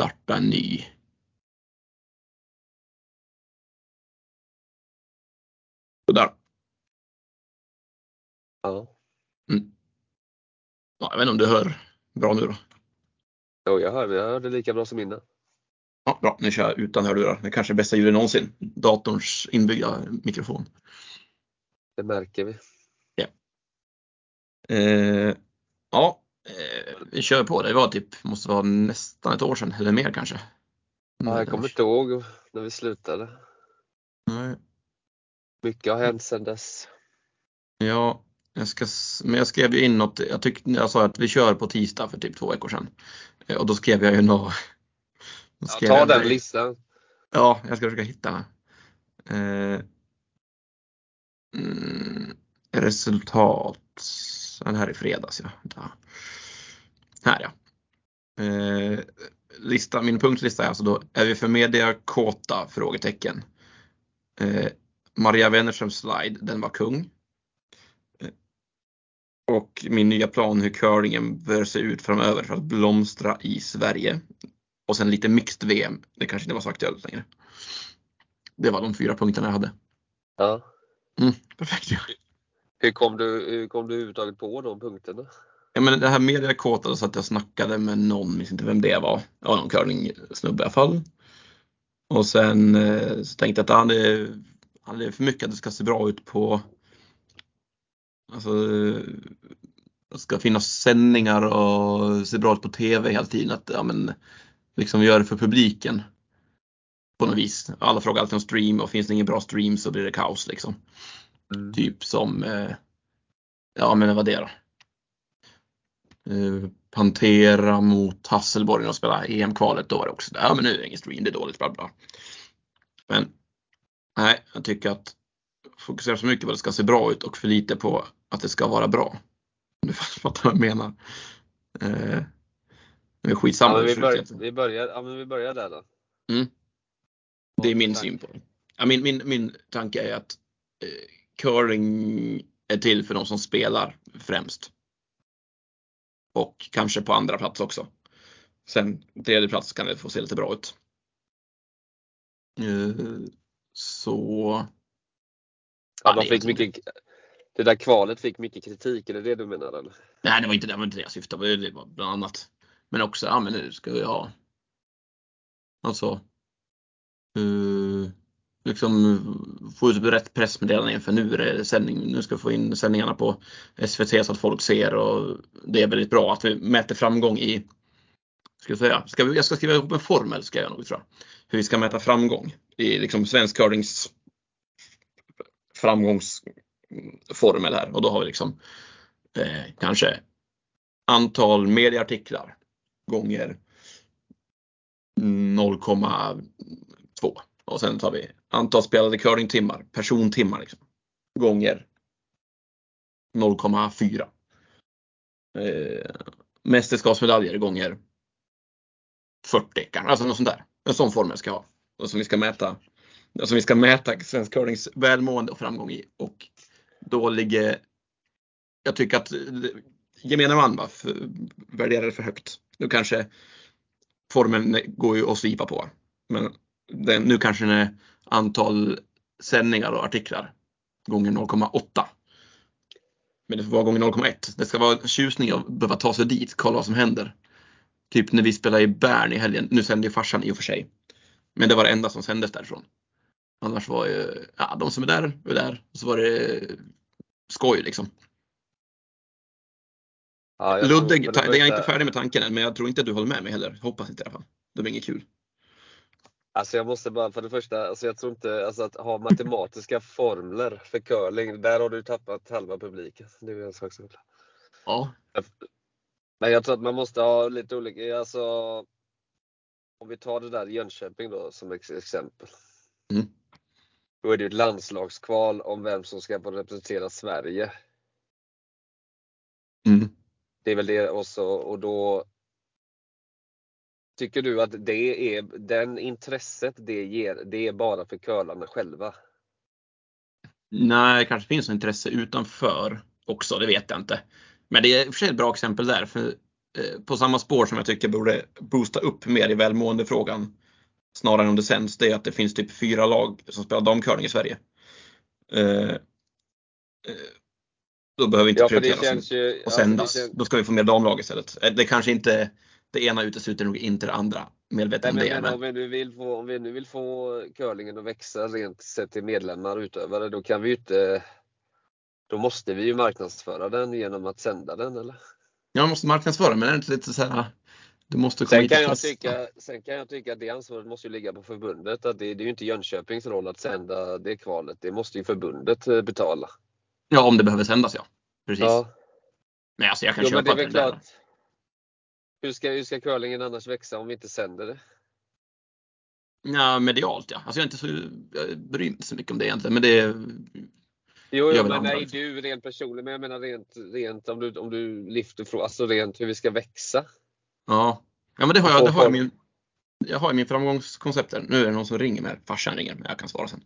starta en ny. Sådär. Ja. Ja, jag vet inte om du hör bra nu då? Jo, jag hör, jag hör det lika bra som innan. Ja, bra, nu kör jag utan hörlurar. Det kanske är bästa ljudet någonsin. Datorns inbyggda mikrofon. Det märker vi. Eh, ja, vi kör på. Det var typ, måste vara nästan ett år sedan eller mer kanske. Ja, jag kommer inte ihåg när vi slutade. Nej. Mycket har hänt sedan dess. Ja, jag ska, men jag skrev ju in något. Jag tyckte, jag sa att vi kör på tisdag för typ två veckor sedan. Eh, Och då skrev jag ju nå. då Ja, ta den listan. Ja, jag ska försöka hitta. Eh, mm, Den här är fredags ja. Vänta. Här ja. Eh, lista, min punktlista är alltså då, är vi för media kåta? Frågetecken. Eh, Maria Wennerströms slide, den var kung. Eh, och min nya plan hur curlingen bör se ut framöver för att blomstra i Sverige. Och sen lite mixed VM, det kanske inte var så aktuellt längre. Det var de fyra punkterna jag hade. Ja. Mm, perfekt. Hur kom du, hur kom du överhuvudtaget på de punkterna? Ja, men det här media kåta så att jag snackade med någon, minns inte vem det var. Ja, någon curlingsnubbe i alla fall. Och sen eh, så tänkte jag att han är, han är för mycket att det ska se bra ut på Alltså det ska finnas sändningar och se bra ut på TV hela tiden. Att ja, men, liksom gör det för publiken. På något vis. Alla frågar alltid om stream och finns det ingen bra stream så blir det kaos liksom. Mm. Typ som, eh, ja men vad var det då? Eh, Pantera mot Hasselborg och spela EM-kvalet. Då var det också, ja men nu är det ingen stream, det är dåligt, bla bla. Men nej, jag tycker att fokusera så mycket på att det ska se bra ut och för lite på att det ska vara bra. Om du fattar vad jag menar. Eh, men skitsamma. Ja, men vi, det, bör, vi, börjar, ja, men vi börjar där då. Mm. det är min syn på det. Ja, min, min, min tanke är att eh, curling är till för de som spelar främst. Och kanske på andra plats också. Sen tredje plats kan det få se lite bra ut. Eh, så Ja, är fick mycket, det där kvalet fick mycket kritik, är det det du menar? Eller? Nej, det var inte det, det, var inte det jag syftade på. Det var bland annat. Men också, ja men nu ska vi ha Alltså eh, liksom få ut rätt pressmeddelande inför nu är det sändning. Nu ska vi få in sändningarna på SVT så att folk ser och det är väldigt bra att vi mäter framgång i ska jag, säga, ska vi, jag ska skriva ihop en formel ska jag nog tror jag. Hur vi ska mäta framgång i liksom svensk curlings framgångsformel här och då har vi liksom eh, kanske antal medieartiklar gånger 0,2 och sen tar vi antal spelade curlingtimmar, persontimmar liksom, gånger 0,4. Eh, mästerskapsmedaljer gånger 40 kanske, alltså något sånt där. En sån formel ska jag ha. Och som vi ska mäta, som vi ska mäta svensk curlings välmående och framgång i. Och då ligger, jag tycker att eh, gemene man va, för, värderar det för högt. Nu kanske formeln går ju att slipa på. Men den, nu kanske den är antal sändningar och artiklar gånger 0,8. Men det får vara gånger 0,1. Det ska vara en tjusning att behöva ta sig dit, kolla vad som händer. Typ när vi spelade i Bern i helgen. Nu sände ju farsan i och för sig. Men det var det enda som sändes därifrån. Annars var ju, ja, de som är där, är där. Och så var det skoj liksom. Ja, Ludde, det jag är inte färdig med tanken än, men jag tror inte att du håller med mig heller. Hoppas inte i alla fall. Det blir inget kul. Alltså jag måste bara för det första, alltså jag tror inte, alltså att ha matematiska formler för curling, där har du tappat halva publiken. Det är en sak som Ja, Men jag tror att man måste ha lite olika, alltså om vi tar det där Jönköping då som ex exempel. Mm. Då är det ju ett landslagskval om vem som ska få representera Sverige. mm. Det är väl det också och då Tycker du att det är den intresset det ger, det är bara för curlarna själva? Nej, det kanske finns intresse utanför också, det vet jag inte. Men det är i och för sig ett bra exempel där. För eh, på samma spår som jag tycker borde boosta upp mer i välmåendefrågan snarare än om det sänds, det är att det finns typ fyra lag som spelar damcurling i Sverige. Eh, eh, då behöver vi inte Ja, för det prioritera känns ju... och ja, sändas. känns- Då ska vi få mer damlag istället. Det kanske inte, det ena utesluter nog inte det andra. Medveten om men, det. men Men, om, vi nu vill få, om vi nu vill få curlingen att växa rent sett till medlemmar och utövare, då kan vi ju inte... Då måste vi ju marknadsföra den genom att sända den, eller? jag måste marknadsföra, men är det inte lite så här, du måste komma Sen kan, jag tycka, sen kan jag tycka att det ansvaret måste ju ligga på förbundet. Att det, det är ju inte Jönköpings roll att sända det kvalet. Det måste ju förbundet eh, betala. Ja, om det behöver sändas ja. Precis. Ja, Men alltså jag kan jo, men köpa det är väl den klart. Hur ska, hur ska curlingen annars växa om vi inte sänder det? Ja, medialt ja. Alltså jag är inte så, jag bryr mig inte så mycket om det egentligen. Men det Jo, jo men nej, du rent personligt. Men jag menar rent, rent om, du, om du lyfter från, alltså rent hur vi ska växa. ja. Ja men det har jag, det har jag min, jag har min framgångskoncept där. Nu är det någon som ringer mig. Farsan ringer, men jag kan svara sen.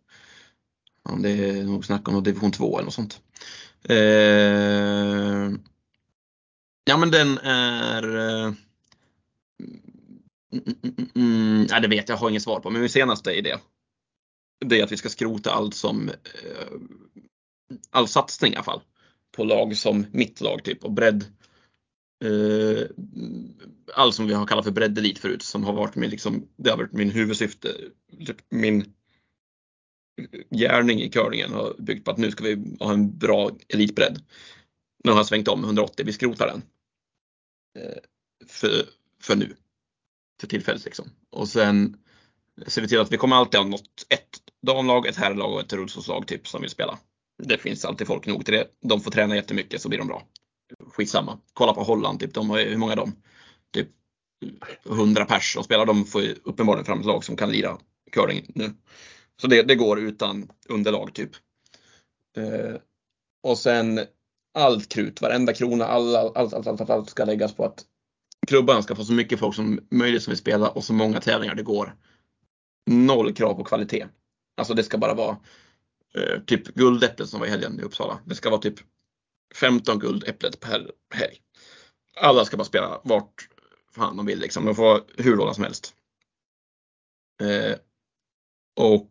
Om det är nog snack om division 2 eller något sånt. Eh, ja men den är eh, mm, mm, mm, mm, mm. ja, det vet jag, jag har inget svar på. Men min senaste idé. Det är att vi ska skrota allt som eh, all satsning i alla fall. På lag som mitt lag typ och bredd. Eh, allt som vi har kallat för breddelit förut som har varit min, liksom, det har varit min huvudsyfte. Typ Min gärning i curlingen har byggt på att nu ska vi ha en bra elitbredd. Nu har jag svängt om 180, vi skrotar den. Eh, för, för nu. För tillfället liksom. Och sen ser vi till att vi kommer alltid ha något, ett damlag, ett herrlag och ett rullstolslag typ som vill spela. Det finns alltid folk nog till det. De får träna jättemycket så blir de bra. Skitsamma. Kolla på Holland, typ, de har, hur många är de? Typ 100 pers som spelar. De får ju uppenbarligen fram ett lag som kan lira curling nu. Så det, det går utan underlag typ. Eh, och sen allt krut, varenda krona, all, allt, allt, allt, allt, allt ska läggas på att klubbarna ska få så mycket folk som möjligt som vill spela och så många tävlingar det går. Noll krav på kvalitet. Alltså det ska bara vara eh, typ guldäpplet som var i helgen i Uppsala. Det ska vara typ 15 guldäpplet per helg. Alla ska bara spela vart fan de vill liksom. De får vara hur dåliga som helst. Eh, och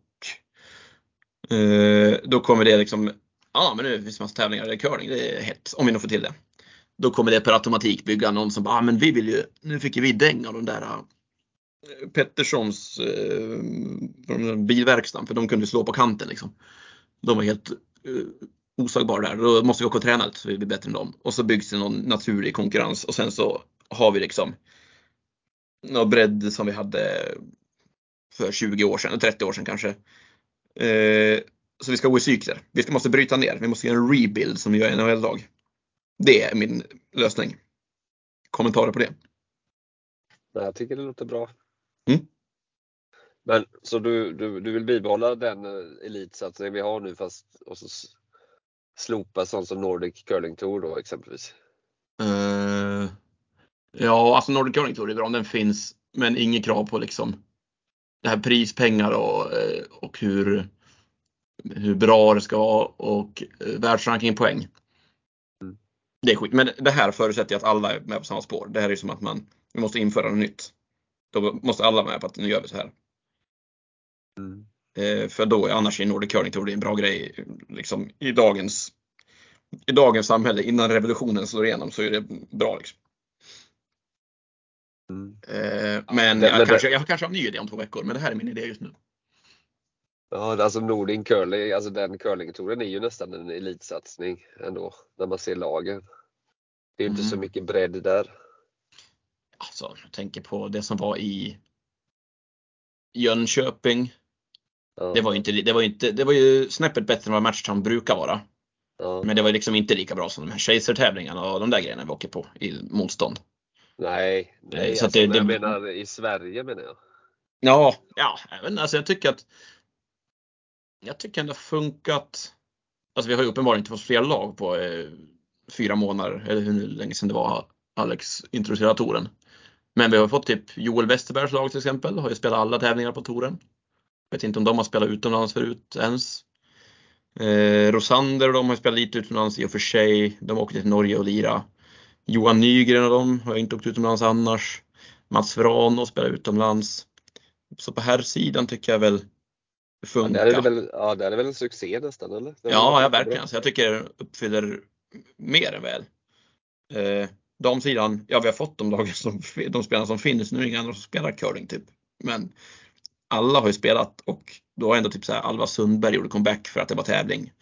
eh, då kommer det liksom, ja men nu finns det massa tävlingar i curling, det är hett, om vi nog får till det. Då kommer det per automatik bygga någon som bara, ah, men vi vill ju, nu fick ju vi däng av de där ah, Petterssons eh, bilverkstaden för de kunde slå på kanten liksom. De var helt eh, osagbara där. Då måste vi åka och träna lite så vi blir bättre än dem. Och så byggs det någon naturlig konkurrens och sen så har vi liksom någon bredd som vi hade för 20 år sedan, 30 år sedan kanske. Eh, så vi ska gå i cykler. Vi ska, måste bryta ner. Vi måste göra en rebuild som vi gör i NHL-lag. Det är min lösning. Kommentarer på det? Nej, jag tycker det låter bra. Mm. Men så du, du, du vill bibehålla den eh, elitsatsning vi har nu fast och så slopa sånt som Nordic Curling Tour då exempelvis? Eh, ja, alltså Nordic Curling Tour är bra om den finns, men inget krav på liksom det här prispengar och, eh, och hur, hur bra det ska vara och världsrankingpoäng. Det är skit. Men det här förutsätter att alla är med på samma spår. Det här är som att man vi måste införa något nytt. Då måste alla med på att nu gör vi så här. Mm. Eh, för då, annars är Nordic Curling Tour det en bra grej liksom, i, dagens, i dagens samhälle. Innan revolutionen slår igenom så är det bra. Liksom. Mm. Eh, men det- jag, men kanske, det- jag kanske har en ny idé om två veckor, men det här är min idé just nu. Ja, alltså Nordic Curling, alltså den curlingtouren är ju nästan en elitsatsning ändå när man ser lagen. Det är inte så Mm. mycket bredd där. Alltså, jag tänker på det som var i Jönköping. Ja, Det var inte, det var inte, det var ju snäppet bättre än vad Matchtown brukar vara. ja. Men det var liksom inte lika bra som de här Chaser-tävlingarna och de där grejerna vi åker på i motstånd. Nej, nej Så alltså, det- men jag det- menar i Sverige menar jag. Ja, ja, även alltså jag tycker att jag tycker ändå funkat. Alltså vi har ju uppenbarligen inte fått fler lag på eh, fyra månader eller hur länge sedan det var Alex introducerade touren. Men vi har fått typ Joel Westerbergs lag till exempel, har ju spelat alla tävlingar på touren. Vet inte om de har spelat utomlands förut ens. Eh, Rosander och de har spelat lite utomlands i och för sig. De åkte till Norge och lira. Johan Nygren och de har inte åkt utomlands annars. Mats Vrano spelar utomlands. Så på här sidan tycker jag väl det Ja, funkar. där är det väl, ja, där är det väl en succé nästan eller? Det Ja, ja verkligen. Så jag tycker det uppfyller mer än väl. Eh, damsidan, ja vi har fått de lagen som, de spelarna som finns. Nu är det inga andra som spelar curling typ. Men alla har ju spelat och då har ändå typ så här Alva Sundberg gjorde comeback för att det var tävling.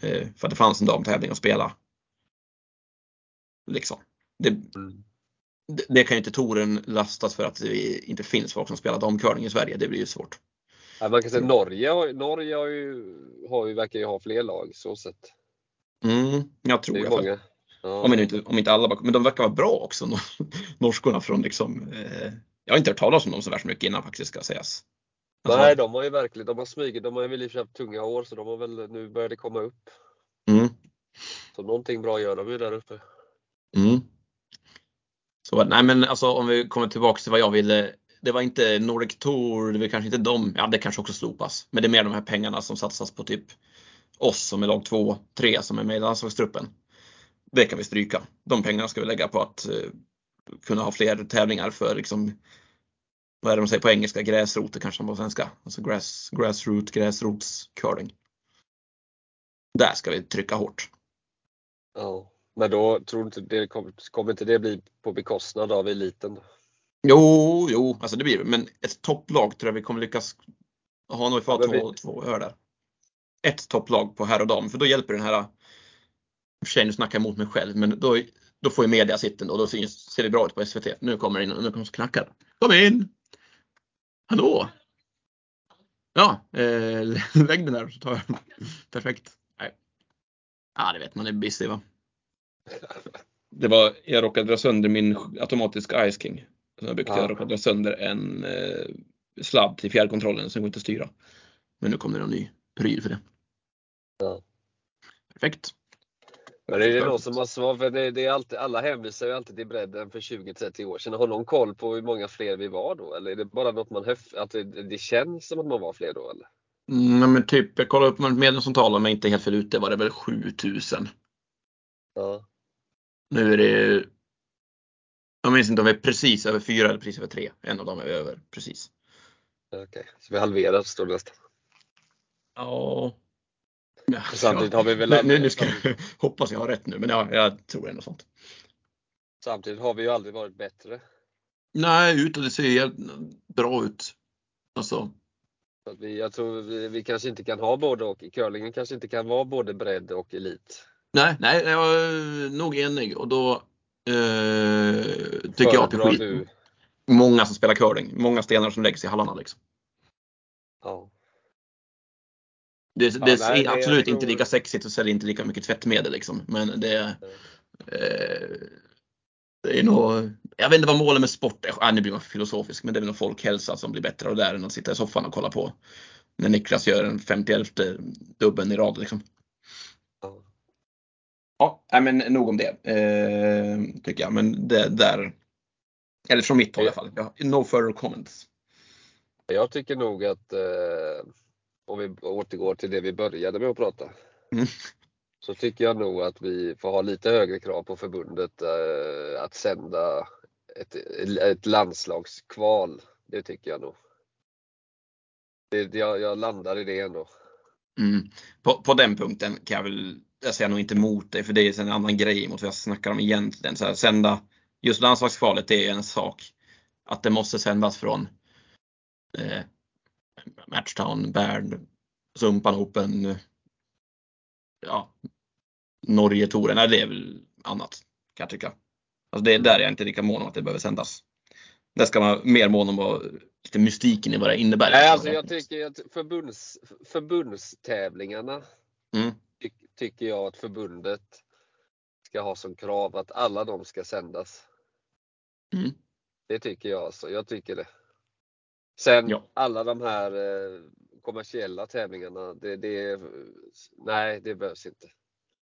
Eh, för att det fanns en damtävling att spela. Liksom. Det, Mm. det, det kan ju inte touren lastas för att det inte finns folk som spelar damcurling i Sverige. Det blir ju svårt. Ja, man kan säga Norge, Norge har ju, har ju, verkar ju ha fler lag så sett. Mm, jag Det tror är ju jag. många. Ja. Om inte, om inte alla, men de verkar vara bra också, nor- norskorna från liksom, eh, jag har inte hört talas om dem så värst mycket innan faktiskt ska sägas. Alltså, Nej, de har ju verkligen, de har smugit, de har väl i och för sig haft tunga år så de har väl, nu börjar det komma upp. mm, Så någonting bra gör de ju där uppe. mm. Så, nej men alltså om vi kommer tillbaka till vad jag ville. Det var inte Nordic Tour, det var kanske inte de, ja det kanske också slopas. Men det är mer de här pengarna som satsas på typ oss som är lag 2, 3 som är med i landslagstruppen. Det kan vi stryka. De pengarna ska vi lägga på att eh, kunna ha fler tävlingar för liksom vad är det de säger på engelska? Gräsroter kanske på svenska. Alltså grass, grassroot, gräsrots curling. Där ska vi trycka hårt. Ja. Men då tror du inte det kommer, kommer inte det bli på bekostnad av eliten? Jo, jo, alltså det blir det. Men ett topplag tror jag vi kommer lyckas ha nog Ja, för men två, två öar där. Ett topplag på herr och dam, för då hjälper den här. I och för sig, nu snackar jag emot mig själv, men då, då får ju media sitten och då ser, ser det bra ut på SVT. Nu kommer det in, nu kommer knackar. Kom in! Hallå! Ja, eh, lägg den där så tar jag den. Perfekt. Nej. Ja, det vet man, det är busy va. Det var, jag råkade dra sönder min automatiska Ice King. Som jag byggt. Ja. Jag råkade dra sönder en eh, sladd till fjärrkontrollen som går inte att styra. Men nu kommer det en ny pryl för det. Ja. Perfekt. Men är det någon som har svar? För det, det är alltid, alla hänvisar ju alltid till bredden för 20-30 år sedan. Har någon koll på hur många fler vi var då? Eller är det bara något man höf, att det, det känns som att man var fler då? Eller? Mm, men typ, jag kollade upp medlemsantal om jag inte helt fel ute var det väl 7000. Ja. Nu är det jag minns inte om vi är precis över fyra eller precis över tre. En av dem är vi över precis. Okej, så vi halverar står det nästan. Ja. Ja Samtidigt har vi väl nu, nu, nu ska jag hoppas jag har rätt nu, men ja, jag tror ändå sånt. samtidigt har vi ju aldrig varit bättre. Nej, utåt det ser bra ut. Alltså, Så att vi, jag tror vi, vi kanske inte kan ha både och. Curlingen kanske inte kan vara både bredd och elit. nej, nej, jag är nog enig och då eh, tycker jag att det är skit. du? Många som spelar curling, många stenar som läggs i hallarna liksom. Ja. Det, det är nej, det- absolut jag tror- inte lika sexigt och säljer inte lika mycket tvättmedel liksom. Men det, eh, det är nog, jag vet inte vad målet med sport är. Ah, nu blir man filosofisk, men det är väl folkhälsa som blir bättre av det där än att sitta i soffan och kolla på när Niklas gör en 51 dubben i rad liksom. Ja. Men nog om det. Eh, tycker jag. Men det där. Eller från mitt håll i alla fall. No further comments. Jag tycker nog att eh, om vi återgår till det vi började med att prata. Mm. Så tycker jag nog att vi får ha lite högre krav på förbundet eh, att sända ett, ett landslagskval. Det tycker jag nog. Det, jag, jag landar i det ändå. Mm. På, på den punkten kan jag väl, jag säger nog inte emot dig för det är en annan grej mot vad jag snackar om egentligen. Så här, sända, just landslagskvalet det är en sak. Att det måste sändas från eh, Matchtown, Bern, Sumpan Open, ja, Norge-touren. Nej, det är väl annat kan jag tycka. Alltså det är där jag är inte lika mån om att det behöver sändas. Där ska man mer mån om vad, lite mystiken i vad det innebär. Nej, alltså jag tycker att förbunds, förbundstävlingarna Mm. ty, tycker jag att förbundet ska ha som krav att alla de ska sändas. Mm. Det tycker jag alltså. Jag tycker det. Sen Ja. alla de här eh, kommersiella tävlingarna, det, det, nej det behövs inte.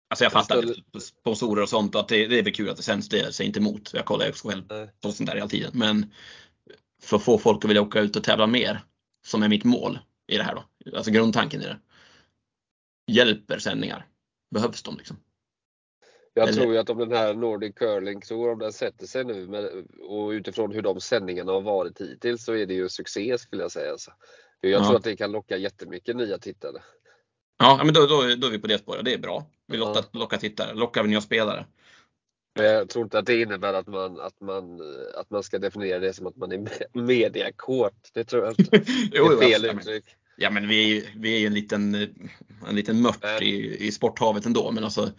Alltså jag fattar det. sponsorer och sånt att det, det är väl kul att det sänds. Det säger inte emot. Jag kollar ju själv Nej. på sånt där hela tiden. Men för att få folk att vilja åka ut och tävla mer, som är mitt mål i det här då. Alltså grundtanken i det. Hjälper sändningar. Behövs de liksom? Jag Eller- tror ju att om den här Nordic Curling Tour, om den sätter sig nu med, och utifrån hur de sändningarna har varit hittills så är det ju succé skulle jag säga. Alltså. Jag Ja. tror att det kan locka jättemycket nya tittare. Ja, men då, då, då är vi på det spåret. Det är bra. Vi Ja. lottar, lockar tittare, lockar vi nya spelare. Men jag tror inte att det innebär att man, att man, att man ska definiera det som att man är me- mediakåt. Det tror jag inte. Det Jo, är jo, fel ja, men- uttryck. Ja men vi är ju, vi är en liten, en liten mört i, i sporthavet ändå. Men alltså,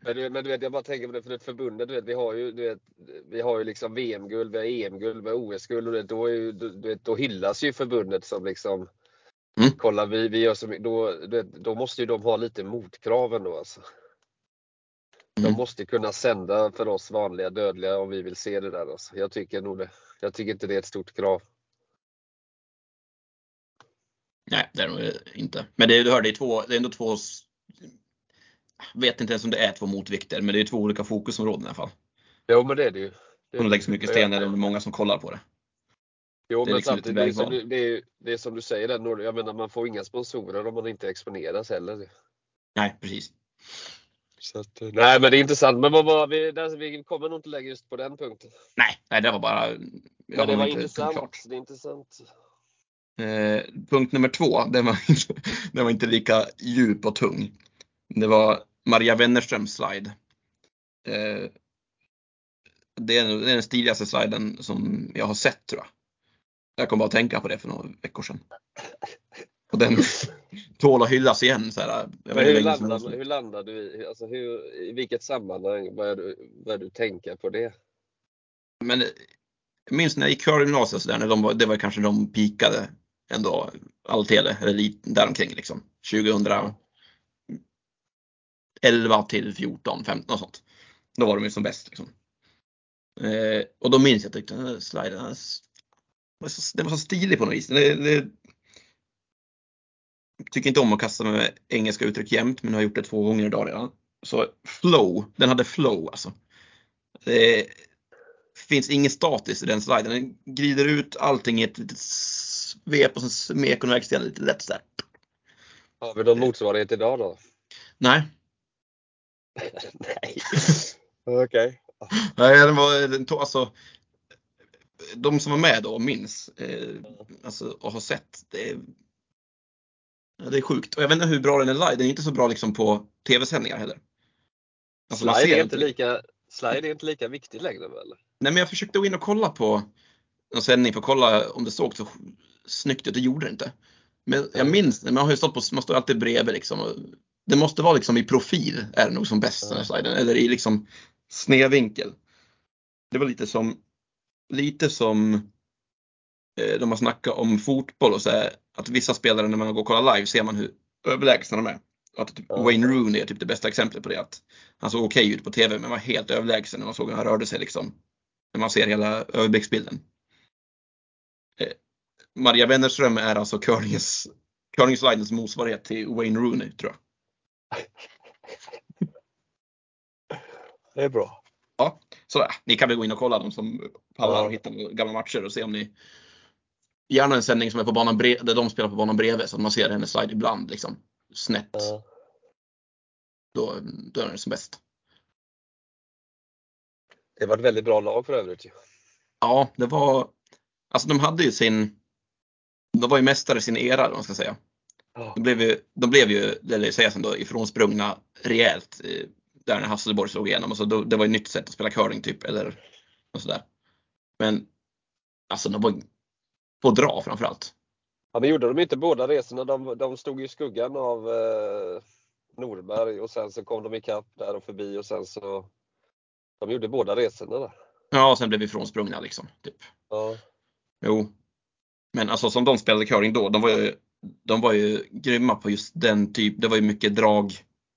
Men du, men du vet, jag bara tänker på det för det förbundet. Du vet, vi har ju, du vet, vi har ju liksom VM-guld, vi har EM-guld, vi har OS-guld och det, då, är ju, du, vet, då hyllas ju förbundet som liksom Mm. Kolla vi, vi gör så mycket, då, vet, då måste ju de ha lite motkrav ändå alltså. De Mm. måste kunna sända för oss vanliga dödliga om vi vill se det där. Alltså. Jag tycker nog det. Jag tycker inte det är ett stort krav. nej det är det inte. Men det, du hör, det är, två, det är ändå två, vet inte ens om det är två motvikter, men det är två olika fokusområden i alla fall. Jo men det är det ju. Det Och de lägger så mycket sten, eller det är många som kollar på det. Jo det men liksom samtidigt, det är, som, det, är, det är som du säger, där, jag menar man får inga sponsorer om man inte exponeras heller. Nej, precis. Att, eh, nej men det är intressant. Men vad var vi, där, vi kommer nog inte lägga just på den punkten. Nej, nej det var bara... Men det var intressant. Det är intressant. Eh, punkt nummer två, den var, den var inte lika djup och tung. Det var Maria Wennerströms slide. Eh, det, är, nog- det är den stiligaste sliden som jag har sett tror jag. Jag kom bara att tänka på det för några veckor sedan. Och den tål att hyllas igen. Så här, hur, den- hur landar du i, alltså hur, i vilket sammanhang börjar du, börjar du tänka på det? Men jag minns när jag gick körgymnasiet så där, när de var, det var kanske de pikade ändå, all tele, eller lite däromkring liksom. 2011 till 14, 15 och sånt. Då var de ju som bäst liksom. Eh, och då minns jag att jag tyckte den här sliden, den var så, den var så stilig på något vis. Det, det, tycker inte om att kasta med engelska uttryck jämt, men jag har gjort det två gånger idag redan. Så flow, den hade flow alltså. Det finns ingen status i den sliden. Den glider ut allting i ett litet svep och sen smeker den iväg lite lätt. Har vi någon motsvarighet idag då? Nej, Nej. Okej. Nej, den var, den tog, alltså, de som var med då minns eh, alltså, och har sett. Det är, det är sjukt. Och jag vet inte hur bra den är live. Den är inte så bra liksom på tv-sändningar heller. Alltså, slide, är inte lika, slide är inte lika viktigt längre väl? Nej, men jag försökte gå in och kolla på en sändning för att kolla om det såg så snyggt ut. Det gjorde det inte. Men jag minns. Man har ju stått på, man står alltid bredvid liksom. Och Det måste vara liksom i profil är det nog som bäst den här sliden. Eller i liksom snedvinkel. Det var lite som, lite som eh, de har snackat om fotboll och så här, att vissa spelare när man går och kollar live ser man hur överlägsna de är. Att typ. Wayne Rooney är typ det bästa exemplet på det. Att han såg okej ut på TV men var helt överlägsen när man såg hur han rörde sig liksom. När man ser hela överblicksbilden. Eh, Maria Wennerström är alltså curlings, curlingslidens motsvarighet till Wayne Rooney tror jag. Det är bra. Ja, ni kan väl gå in och kolla de som pallar och hitta några gamla matcher och se om ni Gärna en sändning som är på banan bre- där de spelar på banan bredvid så att man ser hennes slide ibland liksom snett. Ja. Då, då är den som bäst. Det var ett väldigt bra lag för övrigt. ju. Ja, det var Alltså de hade ju sin De var ju mästare i sin era, vad man ska säga. De blev ju, de blev ju eller sägas ändå, ifrånsprungna rejält eh, där när Hasselborg slog igenom. Alltså, då, det var ett nytt sätt att spela curling typ, eller och sådär. Men alltså de var på dra framförallt. Ja, men gjorde de inte båda resorna? De, de stod i skuggan av eh, Norberg och sen så kom de ikapp där och förbi och sen så De gjorde båda resorna där. Ja, och sen blev vi ifrånsprungna liksom. Typ. Ja. Jo. Men alltså som de spelade curling då, de var ju, de var ju grymma på just den typ, det var ju mycket drag,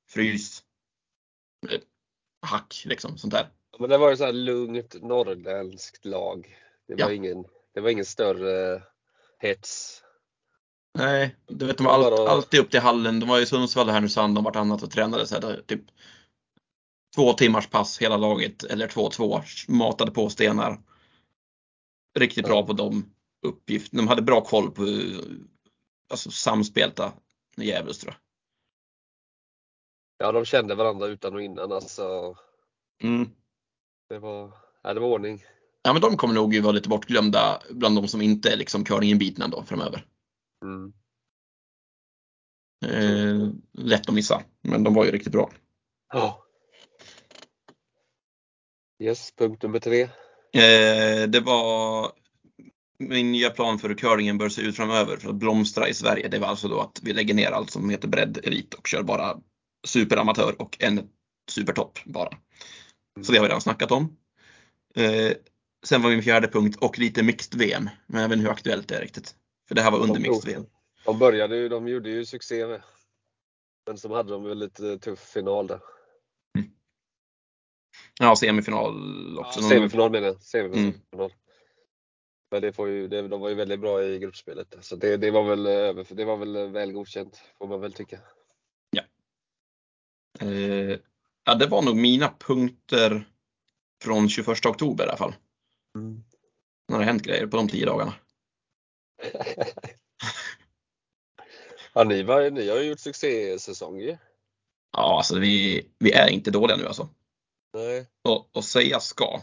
frys, hack liksom, sånt där. Men det var ju så här lugnt norrländskt lag. Det var, Ja. ingen, det var ingen större hets. Nej, du vet de var bara- alltid upp till hallen. De var i Sundsvall och Härnösand och vartannat och tränade så här, typ två timmars pass hela laget eller två två matade på stenar. Riktigt bra på de uppgifterna. De hade bra koll på alltså, samspelta djävulskt tror jag. Ja, de kände varandra utan och innan alltså. Mm. Det var, ja, det var ordning. Ja, men de kommer nog ju vara lite bortglömda bland de som inte är liksom curlinginbitna då framöver. Mm. Eh, lätt att missa, men de var ju riktigt bra. Ja. Yes, punkt nummer tre. Eh, det var min nya plan för hur curlingen bör se ut framöver för att blomstra i Sverige. Det var alltså då att vi lägger ner allt som heter bredd elit och kör bara superamatör och en supertopp bara. Så det har vi redan snackat om. Eh, sen var min fjärde punkt och lite mixed VM. Men jag vet inte hur aktuellt det är riktigt. För det här var under De mixed VM. De började ju, de gjorde ju succé med. Men så hade de väl lite tuff final där. Ja, semifinal också. Ja, semifinal menar jag. Semifinal. Mm. Men det får ju, det, de var ju väldigt bra i gruppspelet. Så det, det, var väl, över- det var väl väl godkänt, får man väl tycka. Eh, ja, det var nog mina punkter från 21 oktober i alla fall. När det hänt grejer på de tio dagarna. Ja, ni, var, ni har ju gjort succésäsong ju. Ja, alltså vi, vi är inte dåliga nu alltså. Nej. Och, och säga ska.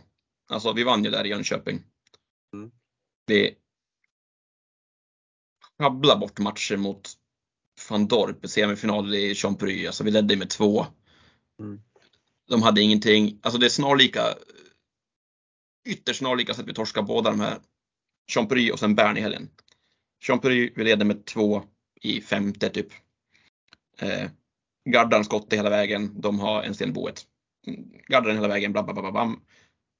Alltså vi vann ju där i Jönköping. Mm. Vi sjabblar bort matcher mot van Dorp i semifinal i Champery. Alltså vi ledde med två. Mm. De hade ingenting. Alltså det är snarlika. Ytterst snarlika så att vi torskar båda de här. Champery och sen Bern i helgen. Champery vi leder med två i femte typ. Eh, Gardan skott hela vägen. De har en sten i boet. Gaddar den hela vägen. Bla, bla, bla, bla, bam.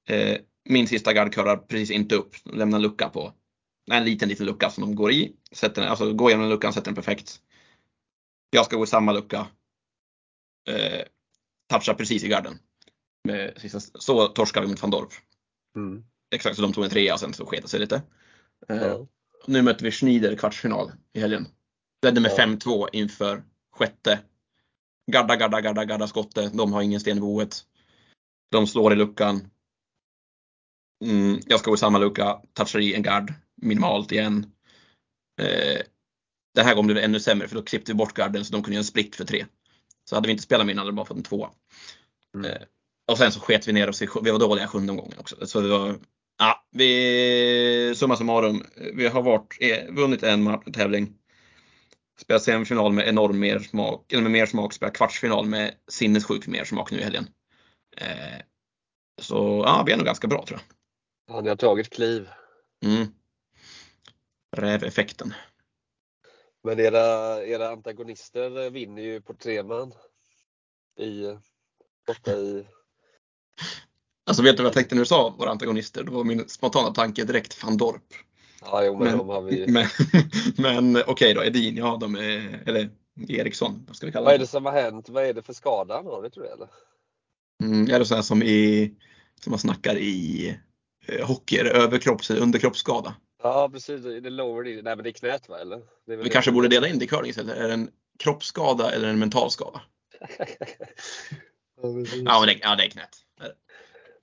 Eh, min sista gard curlar precis inte upp. Lämnar lucka på. En liten, liten lucka som de går i. Sätter alltså går igenom luckan, sätter den perfekt. Jag ska gå i samma lucka. Eh, touchar precis i garden. Med sista, så torskar vi mot van Dorp. Mm. Exakt, så de tog en trea och sen så sket sig lite. Eh, Ja. nu möter vi Schneider kvartsfinal i helgen. Ledde med Ja. 5-2 inför sjätte. Gadda, gadda, gadda, gadda skottet. De har ingen sten i boet. De slår i luckan. Mm, jag ska gå i samma lucka, touchar i en gard minimalt igen. Eh, den här gången blev det ännu sämre för då klippte vi bort garden så de kunde göra en split för tre. Så hade vi inte spelat med hade de bara fått en tvåa. Mm. Eh, och sen så sket vi ner oss i, vi var dåliga sjunde omgången också. Så det var, ja, vi, summa summarum, vi har varit, eh, vunnit en tävling. Spelat semifinal med enorm mer smak, eller med mer smak, spelat kvartsfinal med sinnessjuk mer smak nu i helgen. Eh, så ja, vi är nog ganska bra tror Ja, ni har tagit kliv. Mm. Räveffekten. Men era, era antagonister vinner ju på tre man. I, borta i... Alltså vet du vad jag tänkte när du sa våra antagonister? Då var min spontana tanke direkt van Dorp. Ja, jo, men, Men, de har vi... men, men okej då, Edin, ja de är, eller Eriksson, vad ska vi kalla Vad är det som har hänt? Vad är det för skada han har? Vet du det eller? Mm, är det så här som i, som man snackar i eh, hockey, överkropps eller underkroppsskada? Ja, precis. Det lower. Nej, men det är knät va? Eller? Vi det kanske borde dela in det i curling istället. Är det en kroppsskada eller en mental skada? ja, precis. Ja, det, ja, det är knät.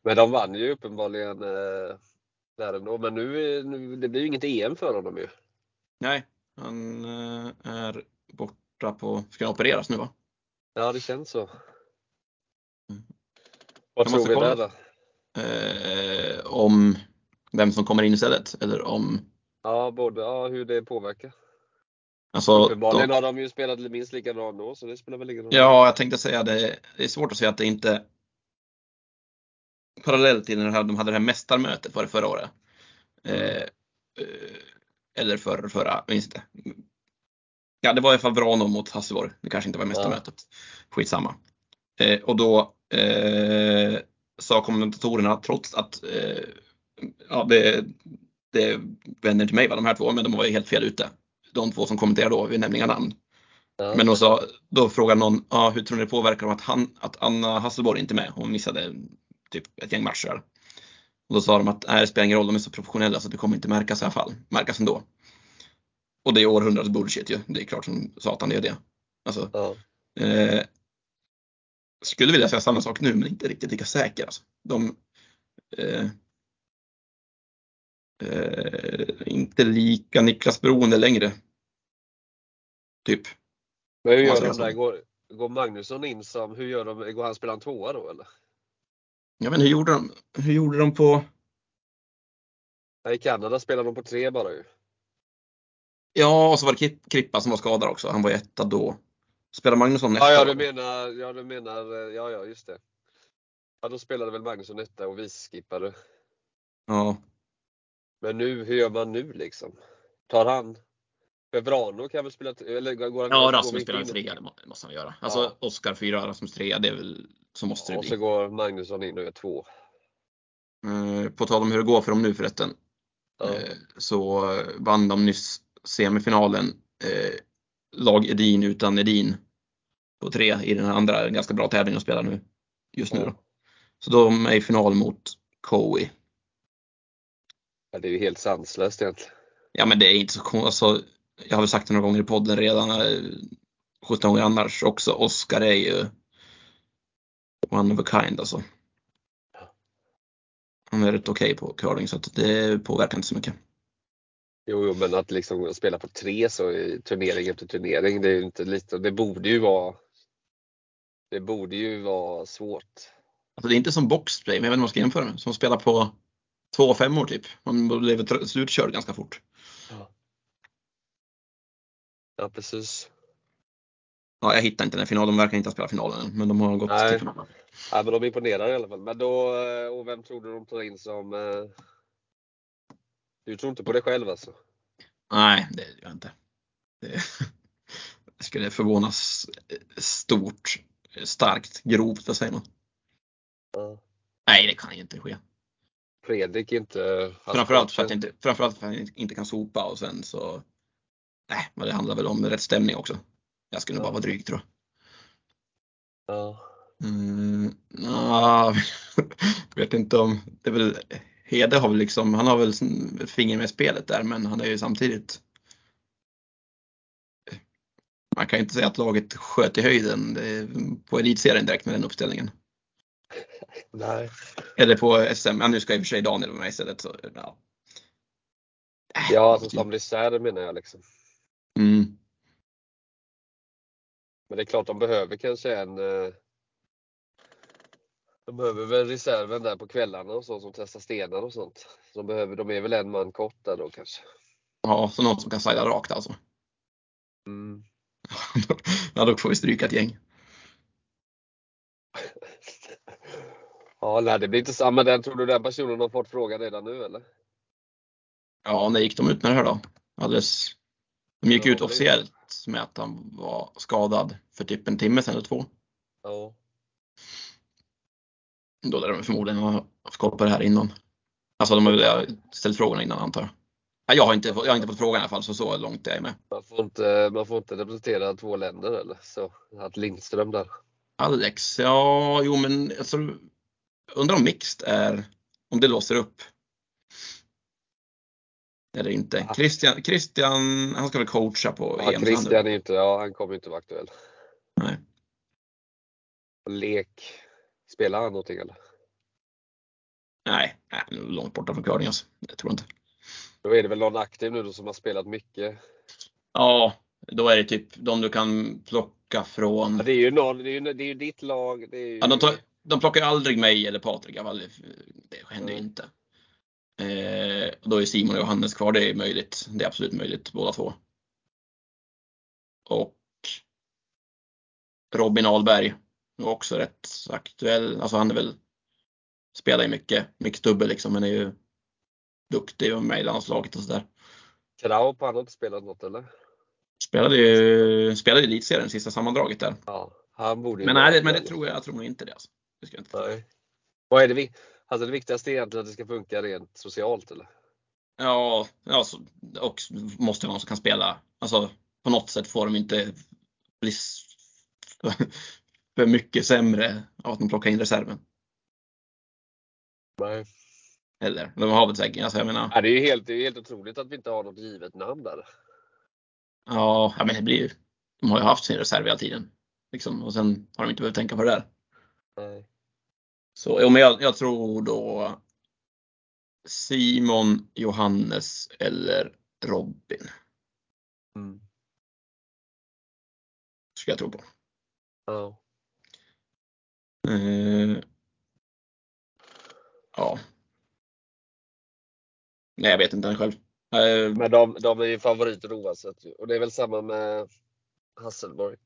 Men de vann ju uppenbarligen eh, där ändå. Men nu, nu det blir ju inget EM för honom ju. Nej, han eh, är borta på, ska han opereras nu va? Ja, det känns så. Mm. Vad tror vi där då? Eh, om vem som kommer in istället eller om, Ja, både ja, hur det påverkar. alltså, Uppenbarligen de, har de ju spelat minst lika bra ändå, så det spelar väl ingen roll. ja, jag tänkte säga det, det är svårt att säga att det inte parallellt till när de hade- de hade det här mästarmötet var det förra året. Mm. Eh, eh, eller för, förra, jag minns inte. Ja, det var i alla fall Vrano mot Hasselborg. Det kanske inte var mästarmötet. Skitsamma. Eh, och då eh, sa kommentatorerna, trots att eh, ja, det, det är vänner till mig var de här två, men de var ju helt fel ute. De två som kommenterade då, vi nämner inga namn. Ja. Men de sa, då frågade någon, ja, hur tror ni det påverkar att, han, att Anna Hasselborg inte är med? Hon missade typ ett gäng matcher. Och då sa de att nej, det spelar ingen roll, de är så professionella så det kommer inte märkas i alla fall. Märkas ändå. Och det är århundradets bullshit ju. Det är klart som satan det är det. Alltså, Ja. eh, skulle vilja säga samma sak nu, men inte riktigt lika säker. Alltså. De eh, eh, inte lika Niklas beroende längre. Typ. Men hur gör de där? Går, går Magnusson in som, hur gör de, går han spelar en tvåa då eller? Vet inte, hur gjorde de, hur gjorde de på, I Kanada spelar de på tre bara ju. ja och så var det Krippa som var skadad också. Han var etta då. Spelar Magnusson nästa Ja, ja, du menar, ja, du menar, eh, ja, ja, just det. Ja, då spelade väl Magnusson etta och vice skippade. Ja. Men nu, hur gör man nu liksom? Tar han? För Vrano kan väl spela, eller går han Ja, vi Rasmus spelar in? trea, det må- det måste han göra. Alltså Ja. Oskar fyra, Rasmus trea, det är väl, så måste det Och så bli. går Magnusson in och gör två. Eh, På tal om hur det går för dem nu förretten. Ja. Eh, Så vann de nyss semifinalen. eh, Lag Edin utan Edin. På tre i den här andra ganska bra tävlingen de spelar nu. Just nu då. Så de är i final mot Coe. Ja, det är ju helt sanslöst egentligen. Ja men det är inte så konstigt. Alltså, jag har väl sagt det några gånger i podden redan. eh, 17 gånger annars också. Oskar är ju one of a kind alltså. Han är rätt okej på curling så att det påverkar inte så mycket. Jo, jo, men att liksom spela på tre så turnering efter turnering, det är ju inte lite, det borde ju vara det borde ju vara svårt. Alltså det är inte som boxplay, men jag vet inte vad man ska jämföra med. Som att spela på två femmor typ. Man blev tr- slutkörd ganska fort. Ja, precis. Ja, jag hittar inte den finalen. De verkar inte ha spelat finalen än, men de har gått Nej. till finalen. Ja, men de imponerar i alla fall. Men då, eh, och vem tror du de tar in som... Du tror inte på det själv alltså? Nej, det gör jag inte. Det, skulle förvånas stort, starkt, grovt, vad säger man? Ja. Nej, det kan ju inte ske. Fredrik inte... Framförallt för, att jag inte, framförallt för att jag inte kan sopa och sen så... Nej, men det handlar väl om rätt stämning också. Jag skulle Ja. bara vara dryg tror jag. Ja. Mm, vet inte om, det är väl, Hede har väl liksom, han har väl ett finger med spelet där men han är ju samtidigt man kan ju inte säga att laget sköt i höjden eh, på elitserien direkt med den uppställningen. Nej. Eller på SM, ja, nu ska i och för sig Daniel vara med istället. Så, ja. Ja, alltså som reserv menar jag liksom. Mm. Men det är klart de behöver kanske en... De behöver väl reserven där på kvällarna och så som testar stenar och sånt. Så de, behöver, de är väl en man kort där då kanske. Ja, så någon som kan sajda rakt alltså. Mm. ja, då får vi stryka ett gäng. Ja, nej, det blir inte samma. Den, tror du den personen har fått frågan redan nu eller? Ja, när gick de ut med det här då? Alldeles. De gick Ja, ut officiellt med att han var skadad för typ en timme sedan eller två. Ja. Då lär de förmodligen ha haft koll på det här innan. Alltså de har ställt frågorna innan antar jag. Ja, jag, har inte, fått- jag har inte fått frågan i alla fall, så så långt är jag med. Man får inte, man får inte representera två länder eller? Så att Lindström där. Alex, ja, jo men alltså, undrar om mixed är, om det låser upp. Eller inte. Ja. Christian, Christian, han ska väl coacha på Ja, EM. Christian är inte, ja han kommer inte vara aktuell. Nej. Lek, spelar han någonting eller? Nej, nej, långt borta från curling alltså. Det tror jag inte. Då är det väl någon aktiv nu då som har spelat mycket. Ja, då är det typ de du kan plocka från. Ja, det är ju någon, det är ju, det är ju ditt lag. Det är ju, Ja, de, tar, de plockar aldrig mig eller Patrik. i alla fall. Det händer ju Nej. inte. Eh, och då är Simon och Johannes kvar. Det är möjligt. Det är absolut möjligt båda två. Och Robin Ahlberg är också rätt aktuell. Alltså han är väl spelar ju mycket, mycket dubbel liksom, men är ju duktig och med i landslaget och sådär. Kraup, han har inte spelat något eller? Spelade ju spelade i elitserien sista sammandraget där. Ja, han borde ju Men nej, det, men det tror jag, jag tror nog inte det. Alltså. det ska inte. Nej. Vad är det, alltså det viktigaste är egentligen att det ska funka rent socialt eller? Ja, ja så, och måste vara någon som kan spela. Alltså på något sätt får de inte bli för mycket sämre av att de plockar in reserven. Nej. Eller de har väl säkert, alltså jag menar. Ja, det är ju helt, det är helt otroligt att vi inte har något givet namn där. Ja, ja men det blir ju. De har ju haft sin reserv hela tiden. Liksom, och sen har de inte behövt tänka på det där. Nej. Så jo, men jag, jag tror då Simon, Johannes eller Robin. Mm. Ska jag tro på. Ja. Eh, ja. Nej, jag vet inte själv. Eh, Men de, de är ju favoriter oavsett. ju. Och det är väl samma med Hasselborg.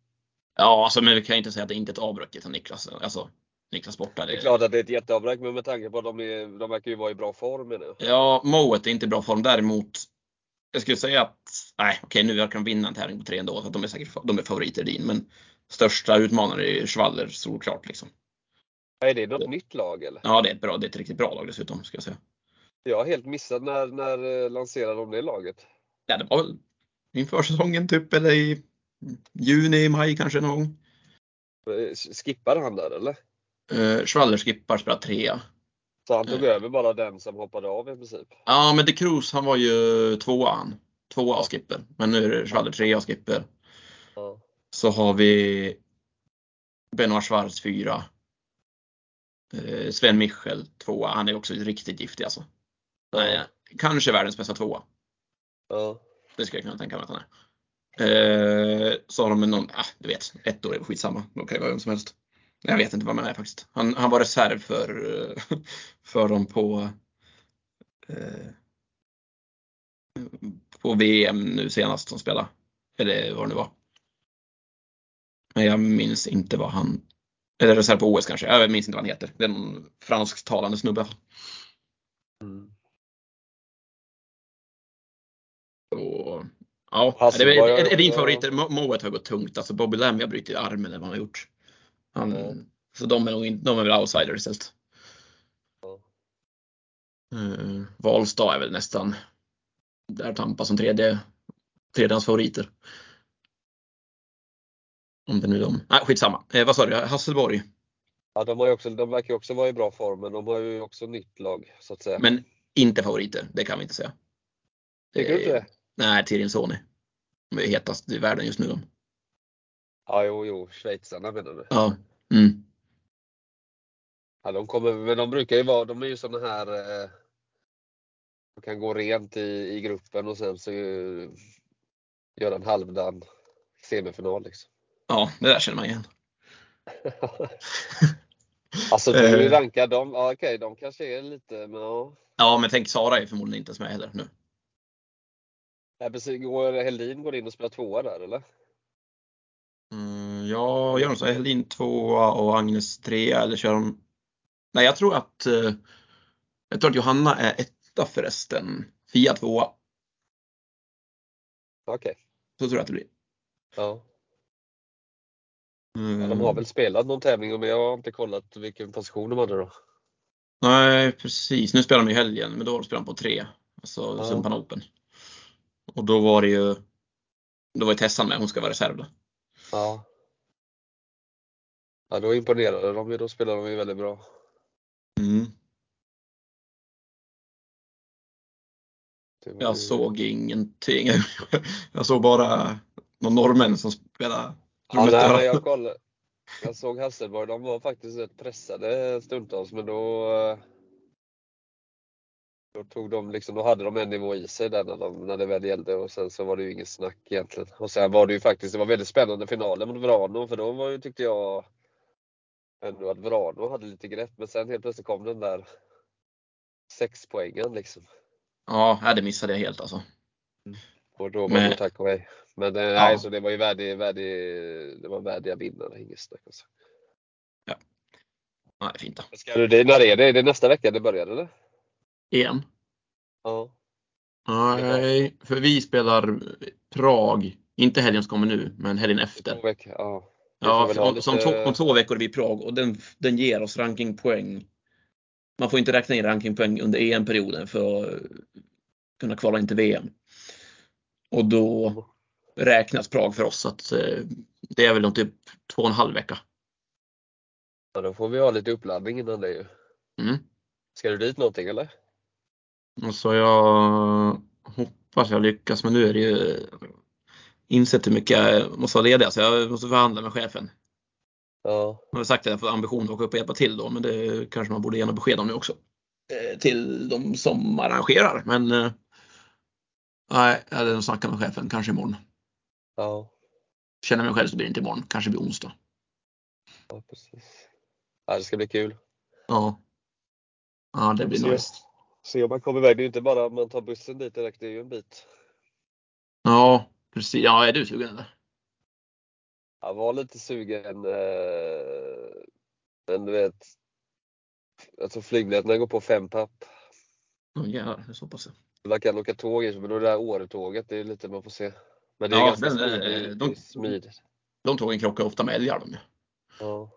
ja, alltså, men vi kan inte säga att det inte är ett avbräck till Niklas. Alltså, Niklas borta. Det är klart att det är ett jätteavbräck, men med tanke på att de, är, de verkar ju vara i bra form jag. Ja, Moet är inte i bra form. Däremot, jag skulle säga att, nej okej nu verkar de vinna en tävling på tre ändå, så att de är säkert de är favoriter din. Men största utmanare är Schwaller såklart liksom. Är det något nytt lag eller? Ja, det är ett bra, det är ett riktigt bra lag dessutom, ska jag säga. Jag har helt missat när, när eh, lanserade de det laget? Ja, det var väl inför säsongen typ, eller i juni, maj kanske någon gång. Eh, Skippade han där eller? Uh, Schwaller skippar, spelar trea. Så han tog Eh. över bara den som hoppade av i princip? Ja, men De Cruz han var ju tvåa han. Tvåa av skipper. Men nu är det Schwaller trea av skipper. Ja. Så har vi Benoit Schwarz fyra. Eh, Sven Michel tvåa. Han är också riktigt giftig alltså. Nej, kanske världens bästa tvåa. Ja. Det skulle jag kunna tänka mig att han är. Eh, så har de någon, ah, du vet, ett år är skitsamma. De kan ju vara vem som helst. Jag vet inte vad man är faktiskt. Han, han var reserv för, eh, för dem på eh, på VM nu senast som spelade. Eller vad det nu var. Men jag minns inte vad han, eller reserv på OS kanske. Jag minns inte vad han heter. Det är någon fransktalande snubbe. Mm. Och, ja, Hasselborg det är, är, är din. Mo- Moet har gått tungt. Alltså Bobby Lamb har brutit armen eller vad han har gjort. Han, Mm. Så de är, nog inte, de är väl outsiders istället. Ja. Uh, Valstad är väl nästan där Tampa som tredje, tredje hans favoriter. Om det nu är de. Nej, skitsamma. Eh, vad sa du? Hasselborg. Ja, de, har ju också, de verkar ju också vara i bra form, men de har ju också nytt lag så att säga. Men inte favoriter. Det kan vi inte säga. Tycker du inte det? Nej, Tirin Sony. De är hetast i världen just nu. De. Ja, jo, jo, schweizarna menar du? Ja. Mm. Ja, de kommer, men de brukar ju vara, de är ju sådana här eh, de kan gå rent i, i gruppen och sen så eh, göra en halvdan semifinal liksom. Ja, det där känner man igen. Alltså du Eh. rankar dem, ja, okej de kanske är lite, men ja. Ja, men tänk Sara är förmodligen inte ens med heller nu. Nej, precis, går Helin går in och spelar tvåa där eller? Mm, ja, gör de så? Helin tvåa och Agnes trea eller kör de? Nej, jag tror att eh, jag tror att Johanna är etta förresten. Fia tvåa. Okej. Så tror jag att det blir. Ja. Mm. De har väl spelat någon tävling men jag har inte kollat vilken position de hade då. Nej, precis. Nu spelar de i helgen, men då spelar de på tre. Alltså Ja. Sumpan Open. Och då var det ju då var ju Tessan med, hon ska vara reserv då. Ja. Ja, då imponerade de ju. Då spelade de ju väldigt bra. Mm. Jag såg ingenting. Jag såg bara någon norrmän som spelade. Ja, nej, men jag kollade. Jag såg Hasselborg, de var faktiskt rätt pressade stundtals, men då eh, då tog de liksom, då hade de en nivå i sig där när, de, när det väl gällde och sen så var det ju inget snack egentligen. Och sen var det ju faktiskt, det var väldigt spännande finaler mot Vrano för då var ju, tyckte jag ändå att Vrano hade lite grepp men sen helt plötsligt kom den där sexpoängen liksom. Ja, det missade jag helt alltså. Och då var det tack och hej. Men eh, Ja. nej, så det var ju värdig, värdig, det var värdiga vinnare, inget snack alltså. Nej, fint då. Ska du det, när är det? Är det nästa vecka det börjar eller? Igen. Ja. Nej, för vi spelar Prag. Inte helgen som kommer nu, men helgen Två efter. veckor, ja. Ja, för lite- två, om två veckor är vi i Prag och den, den ger oss rankingpoäng. Man får inte räkna in rankingpoäng under EM-perioden för att kunna kvala in till VM. Och då räknas Prag för oss. Att, eh, det är väl om typ två och en halv vecka. ja, då får vi ha lite uppladdning innan det ju. Mm. Ska du dit någonting eller? Och så jag hoppas jag lyckas, men nu är det ju insett hur mycket jag måste vara ledig, så jag måste förhandla med chefen. Ja. Jag har sagt att jag får ambition att åka upp och hjälpa till då, men det kanske man borde ge något besked om nu också. Eh, Till de som arrangerar, men eh, nej, jag hade snackat med chefen, kanske imorgon. Ja. Känner mig själv så blir det inte imorgon, kanske blir onsdag. Ja, precis. Ja, det ska bli kul. Ja. Ja, det blir Se- nice. Se om man kommer iväg. Det är ju inte bara att man tar bussen dit direkt, det är ju en bit. Ja, precis. Ja, är du sugen eller? Jag var lite sugen. Eh, men du vet. Jag tror flygbiljetterna går på fem papp. Ja, jävlar, det är så pass. Man kan åka tåg i, men det där Åretåget, det är lite man får se. Men det är Ja, ganska är- smidigt. de- det är smidigt. De tågen krockar ofta med älgar de ju. Ja.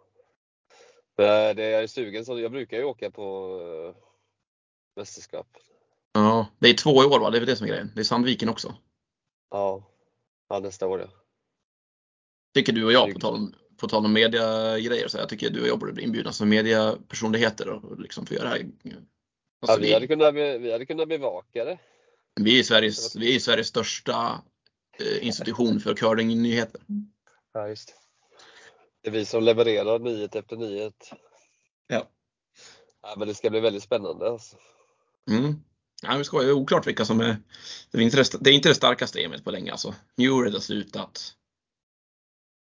Men det jag är sugen så jag brukar ju åka på eh, mästerskap. Ja, det är två i år va? Det är väl det som är grejen. Det är Sandviken också. Ja. ja, nästa år ja. Tycker du och jag, på tal om, på tal om mediagrejer, så jag tycker du och jag borde bli inbjudna som mediapersonligheter och liksom få göra det här. Ja Alltså, vi, hade kunnat, vi hade kunnat bevaka det. vi, är Sveriges, vi är Sveriges största eh, institution för curlingnyheter. Ja, just det. Det är vi som levererar nyhet efter nyhet. Ja. Ja, men det ska bli väldigt spännande alltså. Mm. Ja, vi ska, det är oklart vilka som är... Det är inte det, det, är inte det starkaste EMet på länge alltså. Mured har slutat.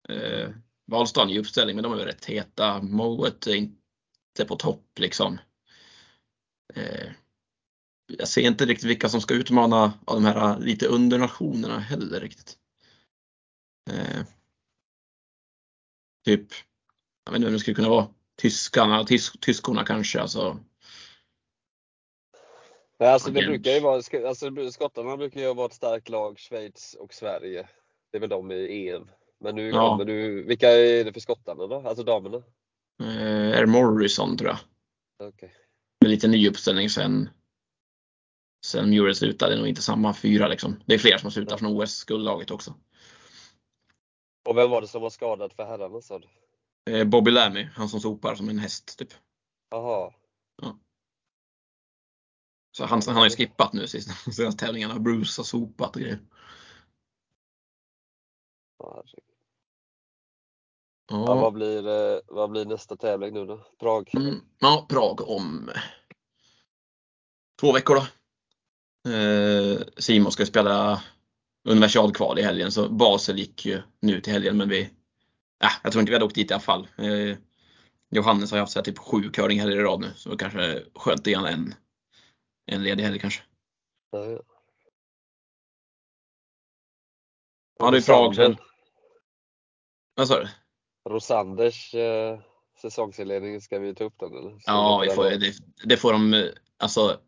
Eh, Wahlstrand är i uppställning, men de är väl rätt heta. Moet är inte på topp liksom. Eh, jag ser inte riktigt vilka som ska utmana av de här lite undernationerna heller riktigt. Eh, typ, jag vet inte vem det skulle kunna vara. Tyskarna, tysk, tyskorna kanske. Alltså, Nej, alltså det brukar ju vara, alltså skottarna brukar ju vara ett starkt lag, Schweiz och Sverige. Det är väl de i EM. Men nu Ja. kommer du, vilka är det för skottarna då? Alltså damerna? eh, är Morrison tror jag. Okej. Med lite ny uppställning sen sen Muret slutade. Det är nog inte samma fyra liksom. Det är fler som har slutat från OS-guldlaget också. Och vem var det som var skadad för herrarna sa du? Eh, Bobby Lammy, han som sopar som en häst typ. Jaha. Så han, han har ju skippat nu sist, senaste tävlingarna. Bruce har sopat och grejer. Ja, herregud. Ja, Ja, vad, blir, eh, vad blir nästa tävling nu då? Prag? mm, ja, Prag om två veckor då. Eh, Simon ska spela universalkval i helgen så Basel gick ju nu till helgen men vi, äh, jag tror inte vi hade åkt dit i alla fall. Eh, Johannes har haft så här, typ sju curlinghelger i rad nu så kanske skönt honom en, en ledig helg kanske. Ja, ja. Det är Prag sen. Vad sa du? Rosanders eh, säsongsinledning, ska vi ta upp den eller? Så Ja, vi får, det det, det får de, eh, alltså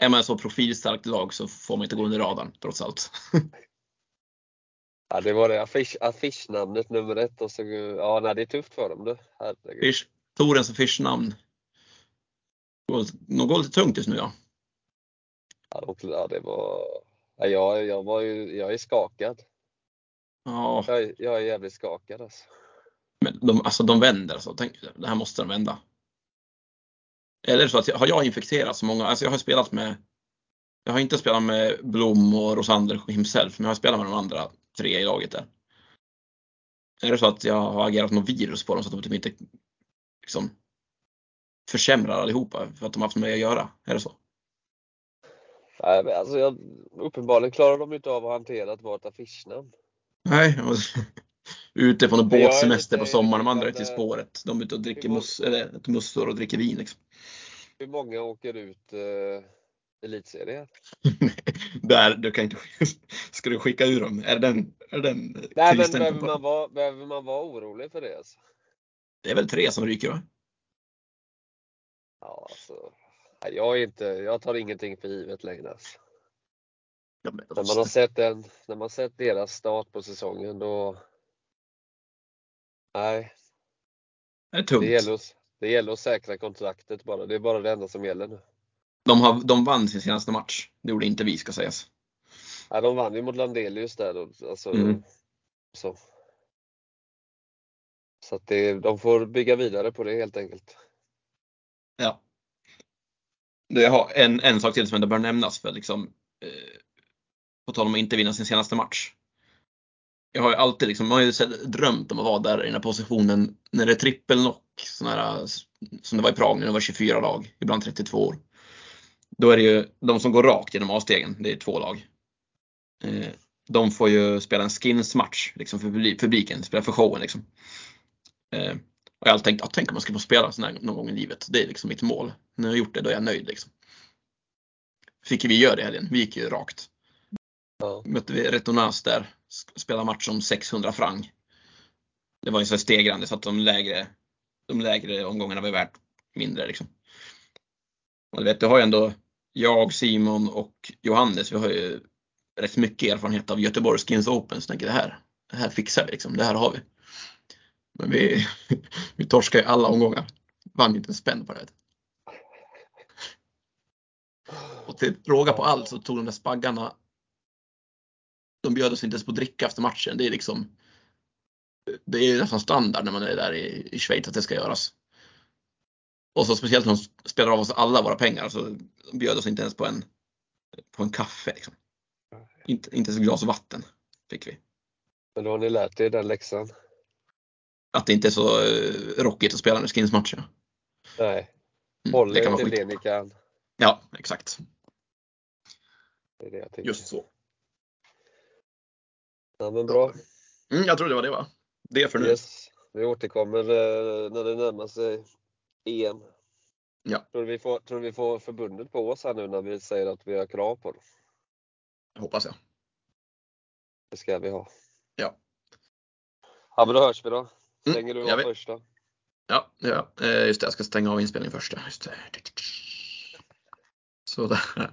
är man så profilstarkt lag så får man inte gå under radarn trots allt. Ja, det var det affisch, affischnamnet nummer ett och så, ja nej, det är tufft för dem du. Fish, Torens och Fish namn. De går lite tungt just nu ja. Ja, det var, ja, jag, jag var ju, jag är skakad. Ja, Jag, är- jag är jävligt skakad alltså. men de, alltså de vänder alltså. Tänk, det här måste de vända. Eller så att, har jag infekterat så många, alltså jag har spelat med Jag har inte spelat med Blom och Rosander himself, men jag har spelat med de andra tre i laget där. Är det så att jag har agerat något virus på dem så att de typ inte liksom försämrar allihopa för att de har haft med att göra? Är det så? Nej, men alltså jag, uppenbarligen klarar de inte av att hantera att vara ett affischnamn. Nej, var ute på någon båtsemester på sommaren, de andra är ute i spåret. De är ute och dricker mus, eller, mussor och dricker vin. Liksom. Hur många åker ut eh, elitserien? Där, du kan inte, ska du skicka ur dem? Är den, är den Nej, men behöver man, vara, behöver man vara orolig för det? Alltså? Det är väl tre som ryker va? Ja, alltså, jag, är inte, jag tar ingenting för givet längre. Alltså. Ja, men, När man har sett den, när man sett deras start på säsongen då. Nej, det är tungt. det gäller, att, det gäller att säkra kontraktet bara. Det är bara det enda som gäller nu. De, har, de vann sin senaste match. Det gjorde inte vi ska sägas. Ja, de vann ju mot Landelius där då. Alltså, Mm. så. Så att det, de får bygga vidare på det helt enkelt. Ja. Det har en, en sak till som ändå bör nämnas för liksom eh, på tal om att inte vinna sin senaste match. Jag har ju alltid liksom, man har ju drömt om att vara där i den här positionen när det är trippelnock, här, som det var i Prag när det var 24 lag, ibland 32 år. Då är det ju de som går rakt genom A-stegen, det är två lag. Eh, de får ju spela en skins-match liksom för publiken, spela för showen liksom. Eh, och jag har alltid tänkt, att tänk om man ska få spela sån här någon gång i livet. Det är liksom mitt mål. När jag har gjort det, då är jag nöjd liksom. Fick vi göra det i helgen. Vi gick ju rakt. Ja. Mötte vi Retonas där. Spelade match om 600 franc. Det var ju så stegrande så att de lägre, de lägre omgångarna var värt mindre liksom. Och du vet, du har ju ändå jag, Simon och Johannes, vi har ju rätt mycket erfarenhet av Göteborgs Skins Open. Så jag tänker det här, det här fixar vi liksom. Det här har vi. Men vi, vi torskade ju alla omgångar. Vann inte en spänn på det. Och till råga på allt så tog de där spaggarna. De bjöd oss inte ens på dricka efter matchen. Det är liksom. Det är nästan standard när man är där i, i Schweiz att det ska göras. Och så speciellt när de spelar av oss alla våra pengar så de bjöd oss inte ens på en, på en kaffe. Liksom. Inte, inte ens ett glas vatten fick vi. Men då har ni lärt er den läxan? Att det inte är så eh, rockigt att spela med skinsmatcher. Nej. Mm, Håll det kan vara till det ni kan. Ja, exakt. Det det. Just så. Ja, men bra. Mm, jag tror det var det va? Det för nu. Yes. Vi återkommer eh, när det närmar sig EM. Ja. Tror du vi får, tror du vi får förbundet på oss här nu när vi säger att vi har krav på det? Hoppas jag. Det ska vi ha. Ja. Ja men då hörs vi då. Mm, Stänger du jag av vet. första? Ja, ja. Eh, just det. Jag ska stänga av inspelningen först. Just det. Sådär.